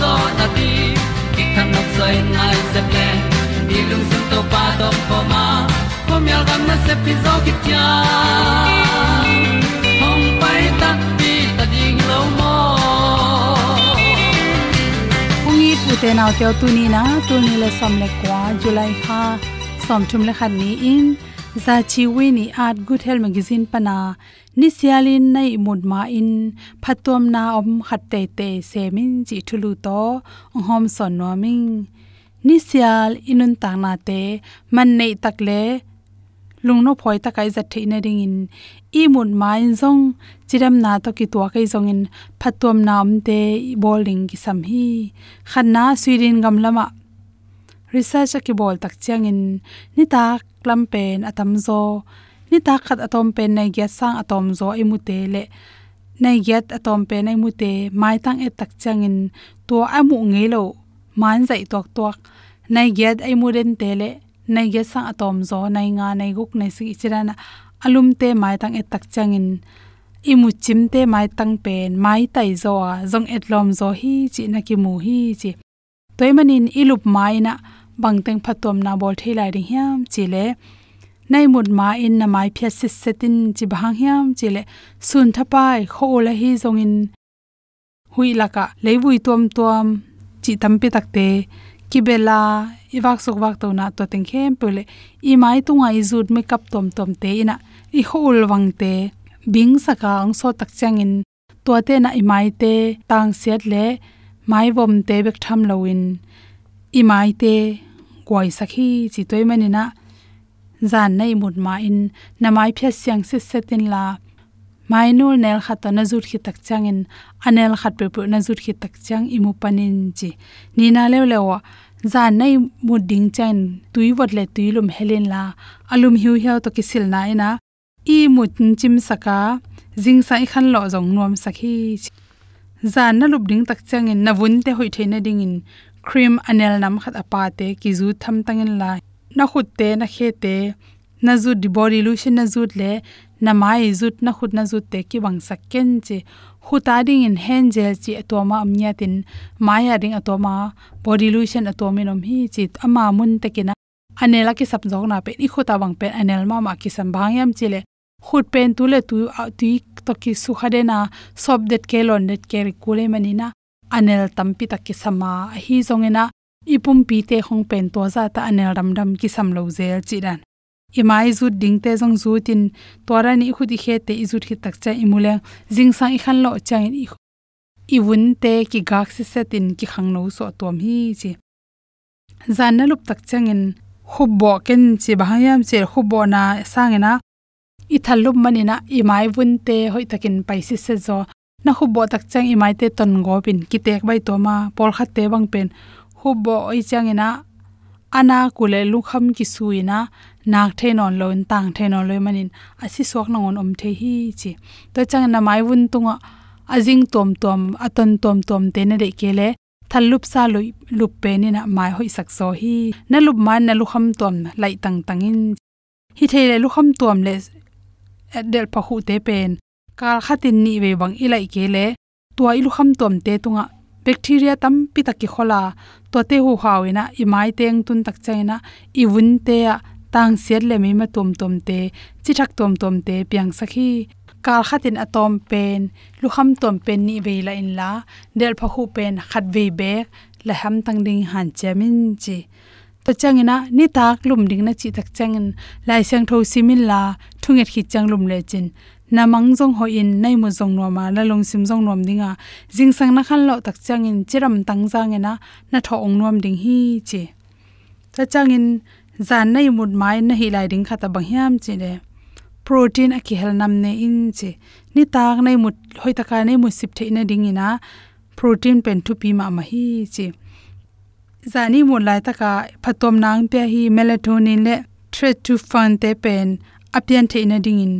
zo na ti ki kan nok sai nai se ple ni lung sun to pa to pa ma. Ko myal gam na se pi zo ki tia hom pai ta ti ta ding lo mo ung i tu te naw te tu ni na tu ni le som le kwa july ha som thum le khan ni in za chi we ni art good health magazine pana ni sialin nei mud ma in phatom na om khat te te semin chi thulu to hom son no ming. Ni sial inun ta na te man nei tak le lungno phoi ta kai za theina ring in. I mut ma in zong, chiram na to ki to kai zong in phatom om te bowling ki sam hi. Khanna suirin gam lama research ki bol tak chiang in ni ta klam pen atam zo, ni ta khat atom pen nei gya sang atom zo i mu te le nei gyat atom pen nei mu te, mai tang e tak chang in to amu ngelo man zai tok tok nei gyat ai mu den te le nei ge sang atom zo nei nga nei guk nei si chirana. Alum te mai tang e tak chang in imu chim te mai tang pen, mai tai zo a zong etlom zo hi chi na ki mu hi chi. Toimanin ilup mai na bangteng phatom na bol thei lai ring hiam, chile. Nay mut ma in na mai phya sit setin chi bhang hiam, chile. Sun thapai kho la hi zong in. Hui laka leivui tom tom chi tampi takte kibela iwak sok wak to na to teng khem pule i mai tunga i zut me kap tom tom te ina. I hol wang te. Bing saka ang so tak chang in. To te na i mai te, tang siat le. Mai bom te bek tham loin i mai te kwai sakhi chi toy manina zan nei mut ma in na phya siang se setin la. Mai nel khat na zut khi tak changin anel khat pe pu na zut khi tak chang imu panin chi. Ni na lew lewa zan nei mu ding chen tui wat le tui lum helen la. Alum hiu hiu to kisil na ina i mut chim saka jing sai khan lo jong nuam sakhi zan na lup ding tak changin na vun te hoi theina ding in. Cream anel nam khat apa te ki zu tham tangin la na khut te na khe te na zu di body lotion na zu le na mai zut na khut na zu te ki wang sakken che huta ding in hand gel chi atoma amnya tin maya ding atoma body lotion atomi nom hi chi ama mun te kina anela ki sap jong na pe i khuta wang pe anel ma ma ki sam bhang yam chile khut pen tu le tu tu to ki su khade na sob det ke lon det ke ri kule manina anel tampi tak ki sama hi zongena, ipum pi te khong pen to za ta anel ram ram ki sam lo zel chi dan imai zu ding te zong zu tin tora ni khudi khe te izut khi tak cha imule jing sang i khan lo chang in i wun te ki gak se tin ki khang no so tom hi chi. Zan na lup tak changin khubbo ken chi, bahayam che khubbo na sangena i thallup manina imai wun te hoi takin paisi se zo na khubbo tak chang imai te ton go pin ki tek bai to ma pol kha te bang pen. Khubbo oi changena ana kule lu kham ki suina nak the non loin tang the non loi manin. Asi sok na on om the hi chi to chang na mai wun tunga, ajing tom tom, aton tom tom te ne de kele thalup sa loi lup pe ni na mai hoi sak so hi. Na lup man na lu kham tom, lai tang tangin. Hi the le lu kham tom le eh, del pa khu te pen kal khatin ni ve bang ilai kele tua ilu kham tom te tunga bacteria tam pi takki khola to te hu hawina i mai teng tun tak chaina i wun te ya tang siat le mi ma tom tom te, chi thak tom tom te piang sakhi kal khatin atom pen, lu kham tom pen ni ve la in la, del pha khu pen khat ve be la ham tang ding han chamin chi. To changina ni tak lum ding na chi tak changin lai sang tho simin la thunget khi chang lum le chin na mang jong ho in nei mu jong no ma la long sim jong nom dinga jing sang na khan lo tak chang in, chiram tang jang ena, na tho ong nom ding hi che. Ta chang in, zan nei mut mai, na hi lai ding khata bang hiam che le protein a ki hel nam ne in che. Ni tak nei mut, hoi ta ka nei mu sip the ina ding ina protein pen thu pi ma ma hi che. Zani mu lai ta ka, phatom nang pe hi melatonin le tryptophan te pen apian the ina ding in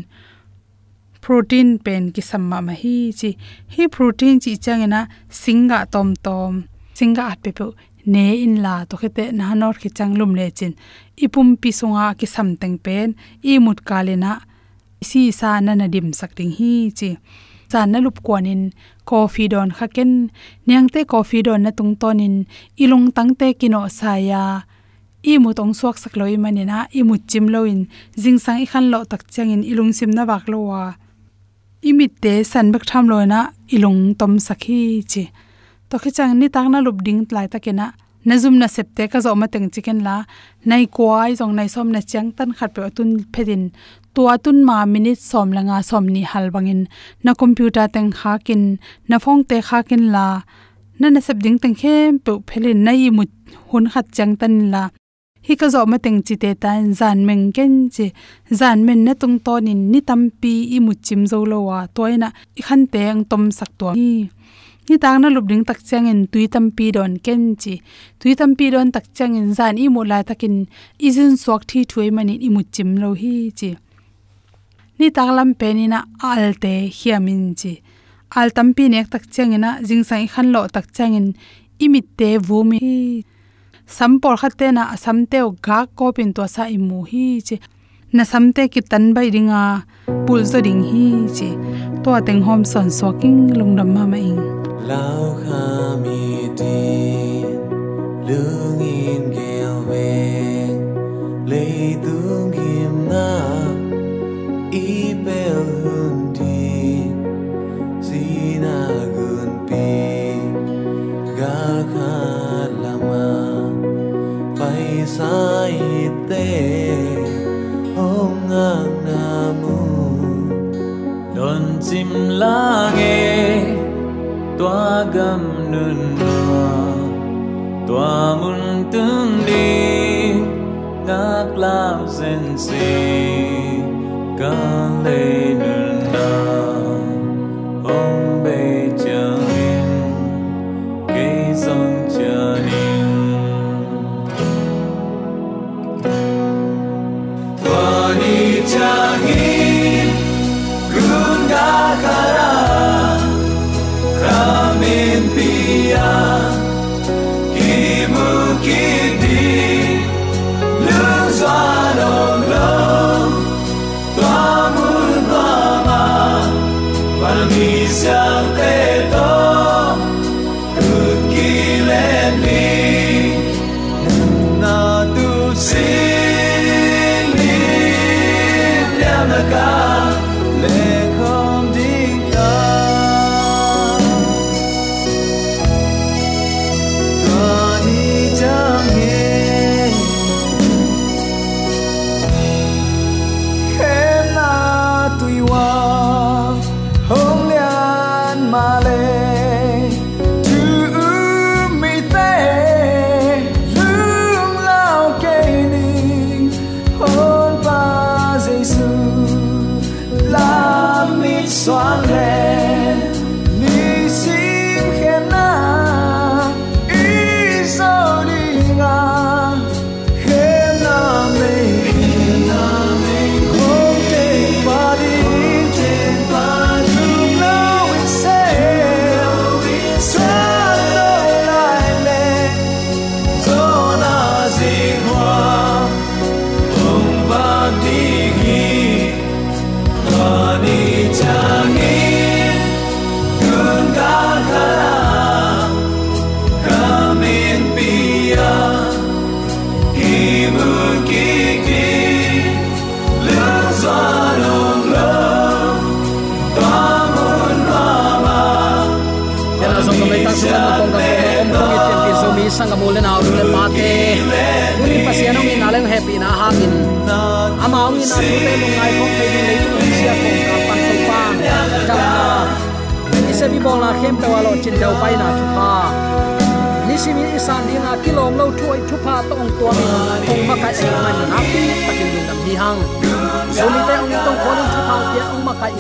protein pen ki samma ma hi chi. Hi protein chi changena singa tom tom, singa at pe pe ne in la to khete na nor khi changlum le chin. Ipum pi sunga ki sam teng pen, i mut kalena si sa na na dim sak ding hi chi. Chan na lup kwanin coffee don khaken nyang te coffee don na tung tonin ilung tang te kino saya i mu tong suak sak loi manina i mu chim loin jing sang i khan lo tak changin ilung sim na bak lo wa imit te san bek tham loina ilung tom sakhi chi. To khi chang ni tak na lup ding tlai takena na. Zum na septe ka zo ma teng chicken la. Nai kwai jong nai som na chang tan khat pe tun phedin tua tun ma minute som langa som ni hal bangin na computer teng kha kin na phong te kha kin la. Na na sep ding teng khem pe phelin nai mu hun khat chang tan la hi ka zo ma teng chi te tan zan meng ken chi zan men na tung ton in ni tampi i mu chim zo lo wa toina i khan teng tom sak to ni ni tang na lup ding tak chang in tui tampi don ken chi tui tampi don tak chang in zan i mu la takin izin swak thi thui mani i mu chim lo hi chi ni tak lam pe ni na al te hiamin chi al tampi nek tak chang ina jing sai khan lo tak chang in imit te vumi sampor khatte na asamte o ga ko pin to sa imu hi che na samte ki tan bai ringa pul zo ding hi che to ateng hom son so king lungdam ma ma ing. Lao kha mi ti lương in gel ve lấy saite ong ang namu don chim la nghe toa gam nun toa mun tương đi. Ngak lao zen si ca lê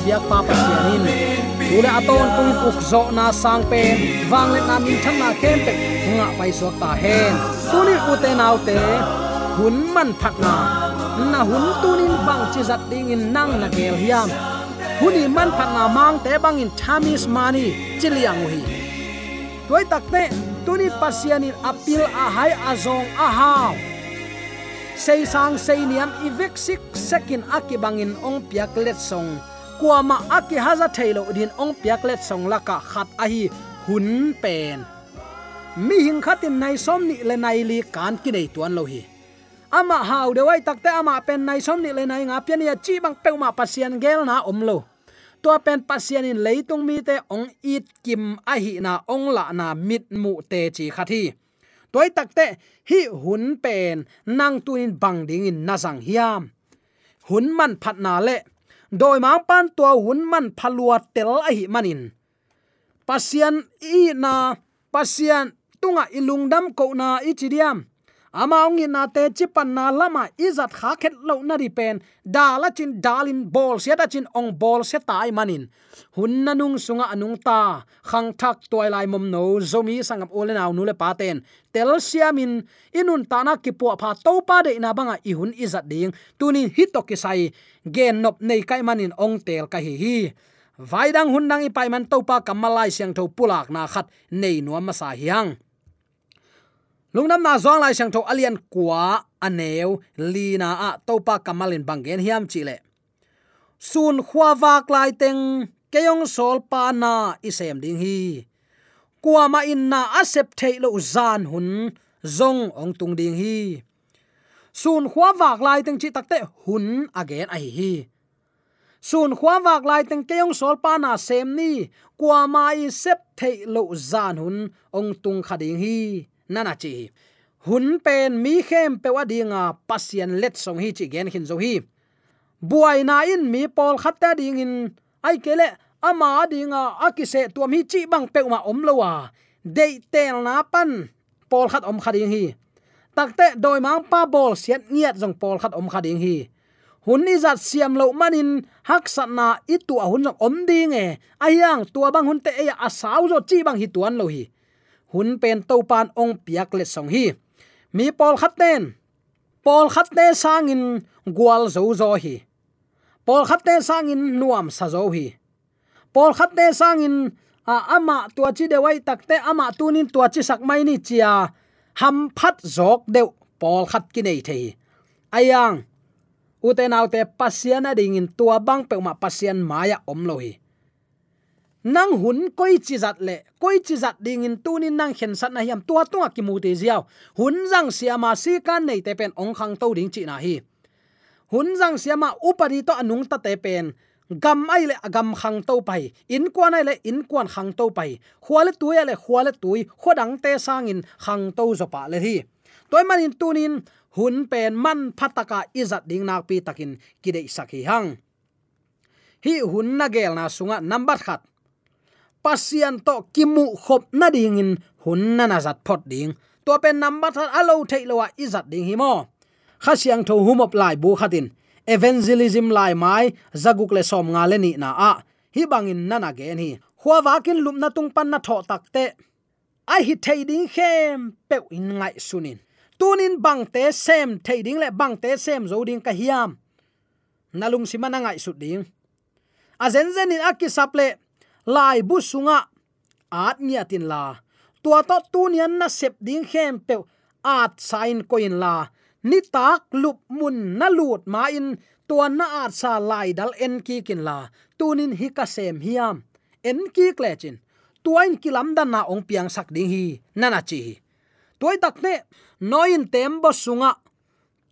ong makai ibiak pa pasianin. tule aton tung puk zo na sang pen wang let na min tham na khem pe nga pai suak ta hen tuli u te nau te hun man phat na na hun tunin bang chi zat ding in nang na gel hiam. Huni man phat na mang te bang in thamis mani chiliang hi toy takte tuni pasianin apil a hai azong a hao, say sang say niam ivek sik sekin akibangin ong piak let song kuama aki haza thailo din ong piaklet songlaka song khat ahi hun pen. Mi hing khatin nai som ni le nai li kan ki nei tuan lo hi. Ama hau de wai takte ama pen nai som ni le nai nga pian ya chi bang pe ma pasian gel na om lo. To pen pasian in leitung mi te ong it kim a hi na ong la na mit mu te chi khathi toy takte hi hun pen nang tuin bang ding in na sang hiam. Hun man phat na le doi mang pan tua hun man phalua tel a hi manin. Pasian i na pasian tunga ilungdam ko na ichidiam ama ong na te chipan na lama izat kha khet lo na ri pen. Dala chin dalin ball se da chin ong ball se tai manin. Hun nanung sunga anung ta. Khang thak toy lai mom no, zomi sangam ole naw nu le paten tel siamin inun ta na ki pu pha to pa de na banga i hun izat ding. Tunin hitoki sai. Gen nop nei kai manin ong tel ka hi hi. Vaidang hun nang i pai man to pa kamalai siang tho pulak na khat nei nuam ma sa hiang lungnam na zong lai sang tho alian kwa aneu lina a topa kamalin bangen hiam chile sun khwa wak lai teng, keyong sol pa na isem ding hi. Kwa ma in na asep thailo zan hun, zong ong tung ding hi. Sun khwa wak lai teng chi takte hun again ai hi sun khwa wak lai teng keong sol pa na sem ni kwa mai sep thei lo zan hun, ong tung khading hi nana chi. Hun pen mi khem pe wa dinga pasien let song hi chi gen hin zo hi. Buai na in mi pol khatta ding in. Ai kele ama dinga akise tuam hi chi bang pe ma om lowa dei tel na pan pol khat om khading hi. Takte doi mang pa bol siat ngiat jong pol khat om khading hi. Hun ni zat siam lo manin hak sat na itu tu hun jong om ding e. Ayang tua bang hun te e a sao zo chi bang hi tuan lo hi hun pen to pan ong piak le song hi. Mi pol khat ten pol khat te sang in gwal zo zo hi. Pol khat te sang in nuam sa zo hi. Pol khat te sang in, a, ama, tua chi de wai takte ama, tunin tua chi sak mai ni chia. Ham phat zok deu. Pol khat ki nei thei. Ayang uten autte pasian ding in tua bang pe ma pasian maya om lo hi nang hun koi chi zat le, koi chi zat ding in tu ni nang khen sat na hiam tua tua ki mu te ziaw. Hun jang siama si kan nei te pen ong khang to ding chi na hi. Hun jang siama upari to anung ta te pen. Gam ai le gam khang to pai, in kwan ai le in kwan khang to pai. Khwal tu ya le khwal tui khodang te sangin khang to zo pa le hi. Toy manin tunin hun pen man phataka izat ding nak pi takin kidei sakhi hang. Hi hun na gel na sunga number khat pasian to kimu khop na ding in hun na na zat phot ding. To pen number than alo thei lowa izat ding hi mo. Kha siang tho humop lai bu khatin evangelism lai mai, zaguk le som nga le ni na a. Hi bangin nana ge hi. Huwa wakin lup na tung pan na tho takte ai hi thei ding khem pe in ngai sunin tunin bang te sem thei ding le bang te sem zo ding ka hiam. Nalung simana ngai su ding. A zen zen in akki saple lai bu sunga. At nia tin la. Tua to tunian na sep ding khem pe at sign coin la. Ni tak lup mun na lut ma in. Tua na at sa lai dal en ki kin la. Tunin hi ka sem hiam. En ki klechin tuain kilam dan na ong piang sak ding hi. Nana chi toy tak ne noin tembo sunga.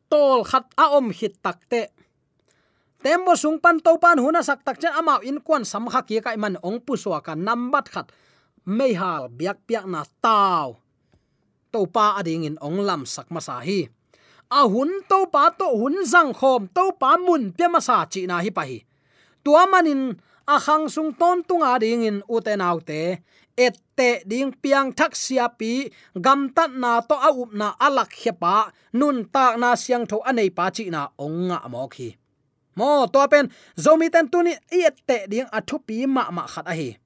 Tol khat a om hit takte tembo sung pan to pan huna sak tak chen amao in kwan sam kha ki kai man ong pu so ka nambat khat. Mei hal biak piak na tao to pa ading in ong lam sak ma sa hi a hun to pa to hun zang khom. To pa mun pe ma sa chi na hi pa hi tua manin, a khang sung ton tung ading in uten autte ette ding piang thak sia pi. Gam tat na to a up na alak hepa nun ta na siang tho anei pa chi na onga mo khi mo to pen zomi ten tuni ette ding a pi ma ma khat a hi.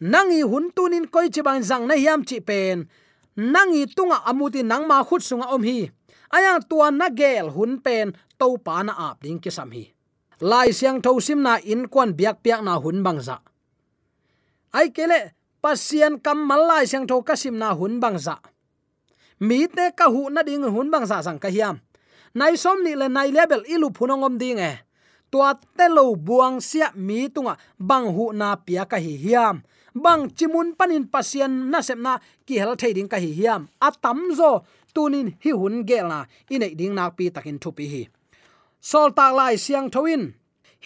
Nangi hun tunin koi chiban zang na hiam chi pen. Nangi tunga amuti nang ma khut sunga om hi. Aya tua na gel hun pen, to pa na ap ding ki sam hi. Lai siang tho sim na in kwan biak piak na hun bang za. Ai kele pasien kam mal lai siang tho kasim na hun bang za. Mi te ka hu na ding hun bang za sang ka hiam. Nai som ni le nai level ilu phunongom ding e tua telo buang sia mi tunga. Bang hu na pia ka hi hiam. Bang chimun panin pasien na sep na ki hel thading ka hi hiam. Atam zo tunin hi hun gel na inei ding nak pi takin thu pi hi. Sol tak lai siang thoin.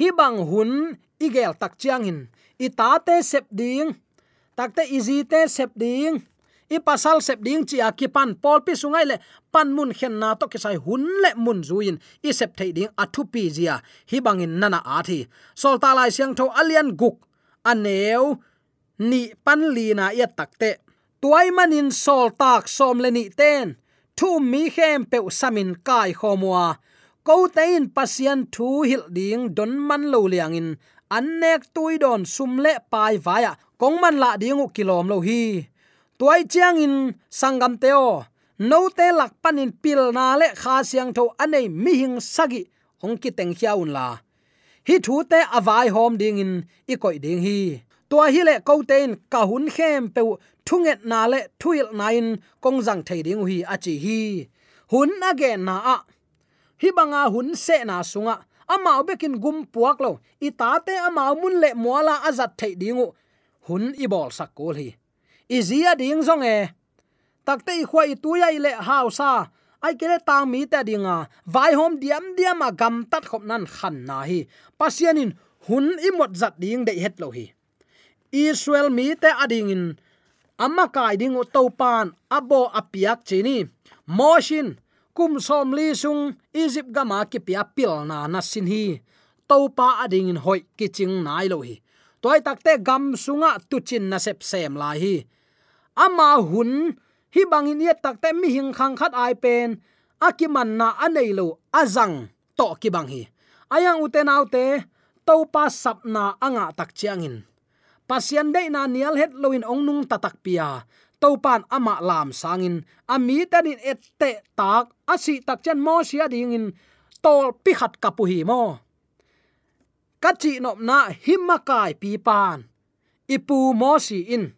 Hi bang hun igel tak chiang in. Ita te sep ding. Takte izi te sep ding i pasal sep ding chi akipan pol pi sungai le pan mun khen na to kisai hun le mun zuin i sep thei ding athu pi zia. Hi bangin nana a thi. Sol ta lai siang tho alian guk. Aneu ni pan li na ya takte tuai manin sol tak som le ni ten. Thu mi khem pe samin kai khomwa ko tein pasian thu hil ding don man lo liang in. Annek tuidon sumle pai vaya kongman la dingu kilom lo hi tuai chiang in sangam teo no te lak panin pil na le kha siang tho anei mi hing sagi ong ki teng hiaun la. Hi thu te avai hom ding in i koi ding hi. Tua hi le ko ten ka hun khem pe thunget na le thuil nain kong jang thei ding hi a chi hi. Hun age na a. Hi banga hun se na sunga. Ama bekin gum puak lo. I ta te ama mun le moala azat thei dingu hun i bol sak kol hi izia ding zong e. Takte i khoi tuya ile hausa ai kele tang mi ta dinga vai hom diam diam a gam tat khop nan khan na hi. Pasianin hun imot zat ding de het lo hi. Israel mi te ading in. Amma kai ding o to pan abo apiak chini moshin, kum som li sung, egypt gama ki pia pil na na sin hi. To pa ading in hoi kiching nai lo hi. Toy takte gam sunga tu chin na sep sem lai hi ama hun, hi bangin ye takte mi hing khang khat ai pen. Akiman na anei lo azang to ki bang hi. Ayang uten autte to pa sap na anga tak chiangin pasian dei na nial het loin ong nung tatak pia. To pan ama lam sangin ami tanin ette tak, asi tak chen mo sia ding in. Tol pi khat kapu hi mo. Kachi nop na himakai pi pan. Ipu mo si in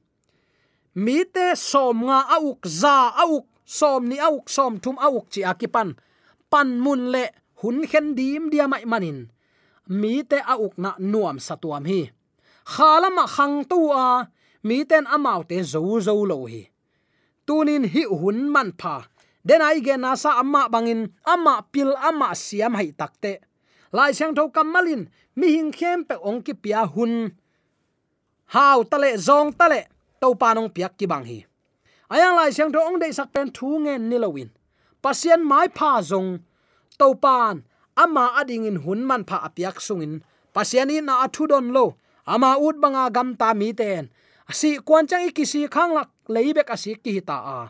mi te som nga auk, za auk, som ni auk, som thum auk chi akipan pan. Mun le, hun khen dim dia mai manin. Mi te auk na nuam satuam hi. Khalama khang tu a, mi ten amau te zo zo lo hi. Tunin hi hun man pha. Den ai ge na sa amma bangin amma pil amma siam hai takte lai sang tho kamalin mi hing khem pe ong ki pia hun. Hau tale zong tale to panong piak ki bang hi. Ayang lai siang tho ong dei sak pen thu nge nilowin pasien mai pha zong. To pan ama ading in hun man pha apiak sungin pasiani na athu don lo. Ama ut banga gam ta mi ten. Asi kwan chang ikisi khang lak leibek asi ki ta a.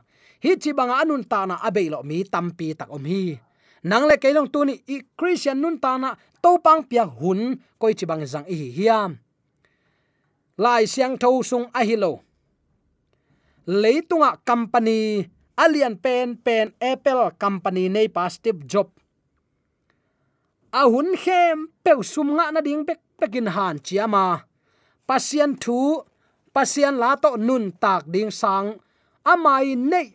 Hi chi banga anun ta na abeilo mi tampi tak om hi. Nang le kelong tu ni i christian nun ta na to pang pia hun koi chi bang zang hi hiam. Lai siang thau sung a hi lo leitunga company alian pen pen, apple company, nei pa step job a hun khem pe sum nga na ding pek, pekin han chiama pasian thu pasian la to nun tak ding sang. Amai nei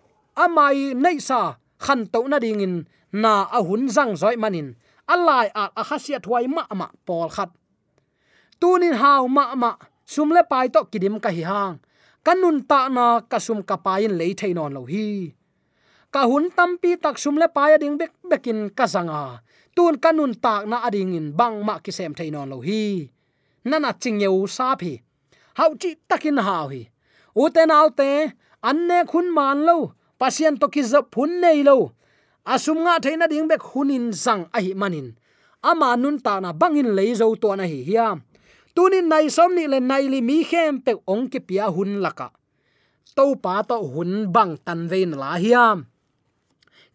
amai nei sa khan to na ding in, na a hun zang zoi manin. Alai a a khasia thuai ma ma pol khat. Tunin hau ma ma sumle pai to kidim ka hi hang kanun ta na kasum kapain lei thainon lo hi. Ka hun tampi tak sum le paya ding bek, bekin kasanga tun kanun tak na ading in bang ma ki sem thainon lo hi. Nana ching yeu sa phi. Hau chi takin hau hi. Uten autte anne khun man lo, pasien to ki zap phun nei lo. Asum nga theina ding bek hunin sang a hi manin. Ama nun ta na bangin leizo to na hi hiam tunin nai som ni le nai li mi khem pe ong ki pia hun laka. To pa to hun bang tan vein la hiam.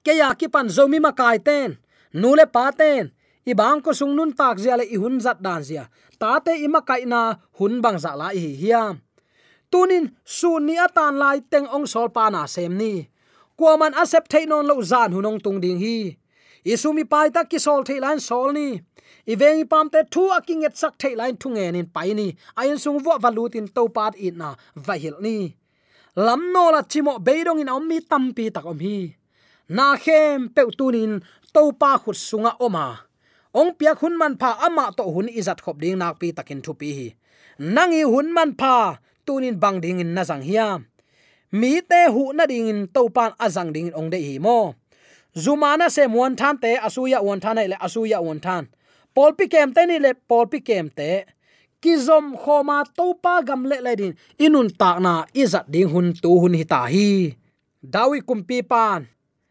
Ke ya ki pan zomi ma kai ten, nu le pa ten. I bang ko sung nun tak zia le i hun zat dan zia. Ta te i ma kai na hun bang za la hi hiam. Tunin su ni atan lai teng ong sol pa na sem ni. Kwaman accept thainon lo zan hunong tung ding hi isumi pai ta ki sol thailan sol ni. Ivengi pam te thu aking et sak thei thu nghe nin pai ni. Ayin sung wa valutin to pat it na vahil ni. Lam no la chimo beidong in om mi tampi tak om hi. Na khem pe tunin to pa khut sunga oma ong pia hun man pha ama to hun izat khop ding nak pi takin thu pi hi. Nangi hun man pha tunin bang ding in na jang hiam mi te hu na ding in to pan azang ding ong de hi mo zumana se muan than te, asuya won than e le asuya won than pol pi kem te ni le pol pi kem te ki zom khoma to pa gam le le din, inun tak na izat ding hun tu hun hi ta hi. Dawi kum pi pan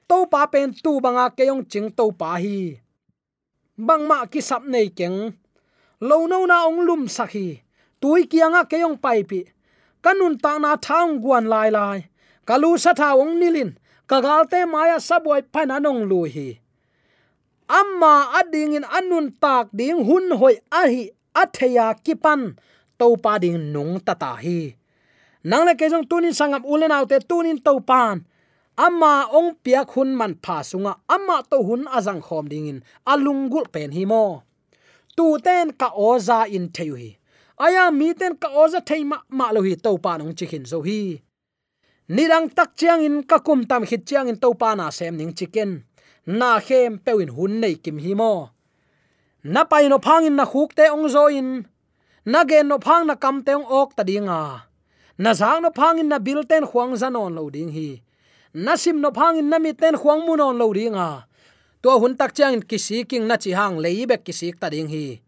to pa pen tu banga keyong ching to pa hi. Bang ma ki sap nei keng, lo no na ong lum sakhi tui kianga keyong pai pi, kanun ta na thang guan lai lai. Kalu sa tha ong nilin kagalte maya saboi pananong luhi. Amma ading in anun tak ding hun hoi ahi atheya kipan to pa ding nung tata hi nang le kezong tunin sangam ulen autte tunin to pan amma ong pia khun man pha sunga amma to hun azang khom ding in alungul pen hi mo. Tu ten ka oza in theu hi aya mi ten ka oza thei ma ma lo hi to pa nong chikhin zo hi nirang tak chiang in ka kum tam khit chiang in to pa na sem ning chicken. Na khem pewin hun nei kim hi mo na pai no phang in na khuk te ong zo in na gen no phang na kam te ong ok ta dinga. Na zang no phang in na bil ten khuang zan on lo ding hi. Nasim no phang in na mi ten khuang munon lo ringa to hun tak chang kisi king na chi hang leibek kisi ta ding hi.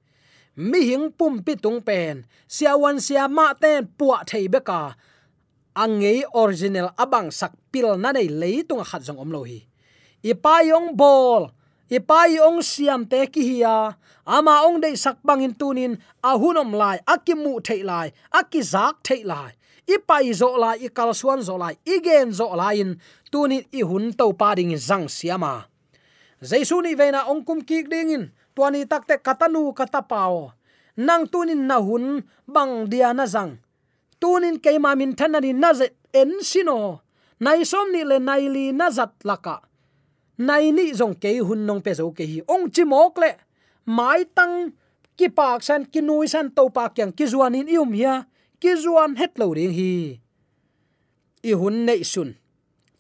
Mi hing pum pi tung pen. Siawan sia ma ten puwa thei beka angei original abang sak pil na nei leitung khat jong omlo hi. Ipa yong bol ipa yong siam te ki hiya ama ong dei sak bangin tunin ahunom lai akimu thei lai akizak thei lai. Ipai zo lai ikal suan zo lai igen zo lai in, tunin i hun to pa ding zang siama. Jaisu ni veina ong kum ki ding in, tuani takte katanu katapao. Nang tunin na hun, bang dia na zang tunin keima min thanani na ze en sino. Nai som ni le nai li na zat laka. Nai ni zong ke hun nong pe zo ke hi ong chi mok le. Mai tang ki pak san, ki nui san, to pa kyang ki zuan in ium ya ki zuan het lo ding hi. I hun nei sun.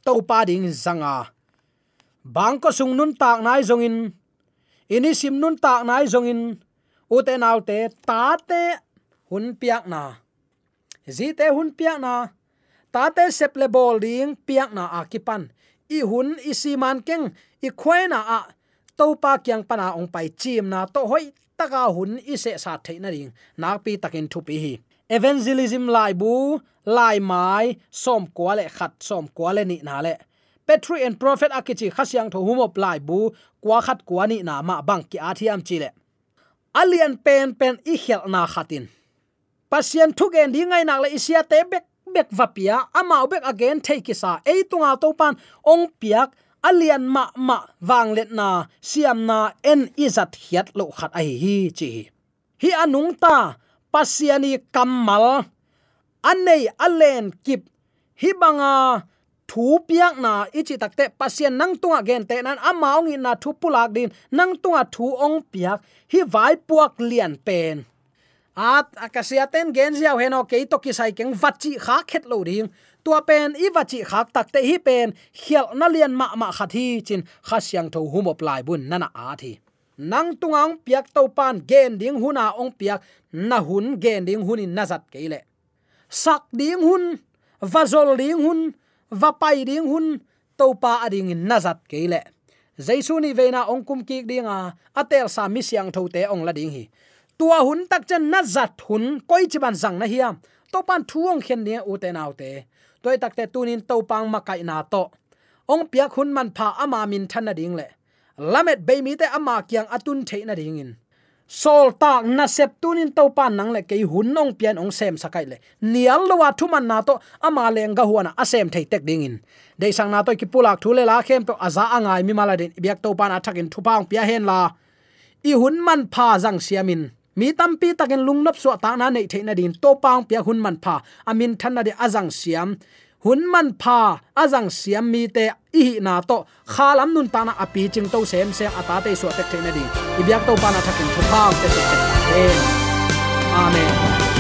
To pa ding zanga. Bang ko sung nun tak nai zong in. Ini sim nun tak nai zong in. U te nau te ta te hun piak na zi te hun piak na. Ta te seple bol ding piak na akipan i hun, i si man keng, i khoena a. To pa kyang pana ong pai chim na to hoi taka hun i se sa theina ring nak pi takin thu pi hi. Evangelism lai bu, lai mai, som kwale khat, som kwale ni na le. Petri and prophet akichi khasyang tho humop lai bu, kwa khat kwa ni na ma bang ki athiam chile alian pen pen i khel na khatin pasien thugen di ngai nak le isia te bek bek vapia. Ama bek again take sa e tunga to pan ong piak alian ma ma wang let na siam na en izat hiat lo khat ai hi chi. Hi anung ta pasiani kamal, anei alen kip, hi banga thu piak na ichi takte pasien nang tunga gen te nan amaung in na thu pulak din nang tunga thu ong piak, hi vai puak lian pen at akasia ten gen heno ke to ki sai keng vachi kha khet lo ding. Tua pen i vachi khak takte hi pen khial na lian ma ma khathi chin kha siang tho humop lai bun nana a thi. Nang tungang piak to pan gen ding huna ong piak na hun gen ding hunin nazat keile sak ding hun, vazol ding hun, vapai ding hun to pa ading in nazat keile jaisu ni veina ong kum ki dinga atel sa mi siang tho te ong la ding hi tua hun tak chen nazat hun, koi chiban zang na hiam to pan thuong khen ne u te nau te. Toy tak te tunin to pang ma kai na to. Ong pia khun man pha ama min than na ding le. Lamet be mi te ama kyang atun theina ding in. Sol tak na sep tunin to pan nang le ke hun nong pian ong sem sakai le. Nial lo wa thu man na to ama leng ga huana asem thei tek ding in. De sang na to ki pulak thu le la khem to aza angai mi mala den. Biak to pan athakin thu pang pia hen la. I hun man pha jang siamin mi tampi takin lungnop so ta na nei theina din. To paung pia hun man pha. Amin than na de azang siam. Hun man pha, azang siam mi te i na to. Khalam nun ta na api ching to sem sem ata te so tek theina di ibyak to pa na thakin thu phang te so amen.